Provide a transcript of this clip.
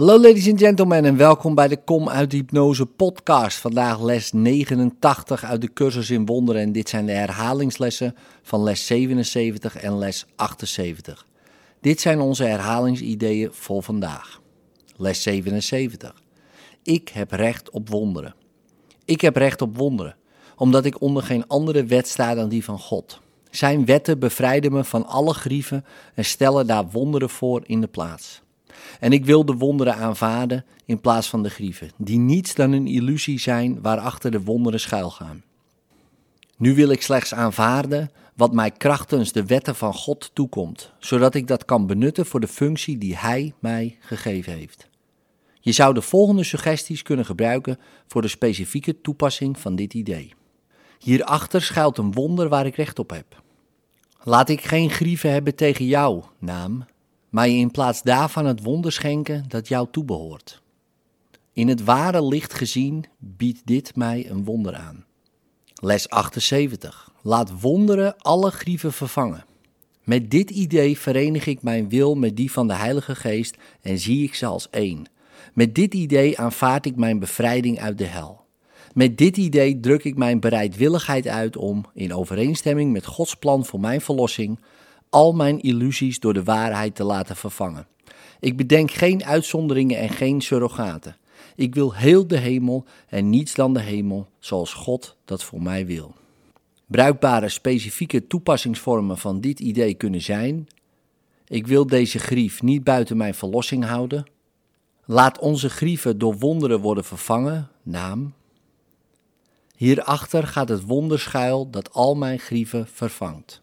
Hallo ladies and gentlemen en welkom bij de Kom uit Hypnose podcast. Vandaag les 89 uit de cursus in wonderen en dit zijn de herhalingslessen van les 77 en les 78. Dit zijn onze herhalingsideeën voor vandaag. Les 77. Ik heb recht op wonderen. Ik heb recht op wonderen, omdat ik onder geen andere wet sta dan die van God. Zijn wetten bevrijden me van alle grieven en stellen daar wonderen voor in de plaats. En ik wil de wonderen aanvaarden in plaats van de grieven, die niets dan een illusie zijn waarachter de wonderen schuilgaan. Nu wil ik slechts aanvaarden wat mij krachtens de wetten van God toekomt, zodat ik dat kan benutten voor de functie die Hij mij gegeven heeft. Je zou de volgende suggesties kunnen gebruiken voor de specifieke toepassing van dit idee. Hierachter schuilt een wonder waar ik recht op heb. Laat ik geen grieven hebben tegen jou, naam, maar je in plaats daarvan het wonder schenken dat jou toebehoort. In het ware licht gezien biedt dit mij een wonder aan. Les 78. Laat wonderen alle grieven vervangen. Met dit idee verenig ik mijn wil met die van de Heilige Geest en zie ik ze als één. Met dit idee aanvaard ik mijn bevrijding uit de hel. Met dit idee druk ik mijn bereidwilligheid uit om, in overeenstemming met Gods plan voor mijn verlossing, al mijn illusies door de waarheid te laten vervangen. Ik bedenk geen uitzonderingen en geen surrogaten. Ik wil heel de hemel en niets dan de hemel, zoals God dat voor mij wil. Bruikbare specifieke toepassingsvormen van dit idee kunnen zijn: ik wil deze grief niet buiten mijn verlossing houden. Laat onze grieven door wonderen worden vervangen, naam. Hierachter gaat het wonderschuil dat al mijn grieven vervangt.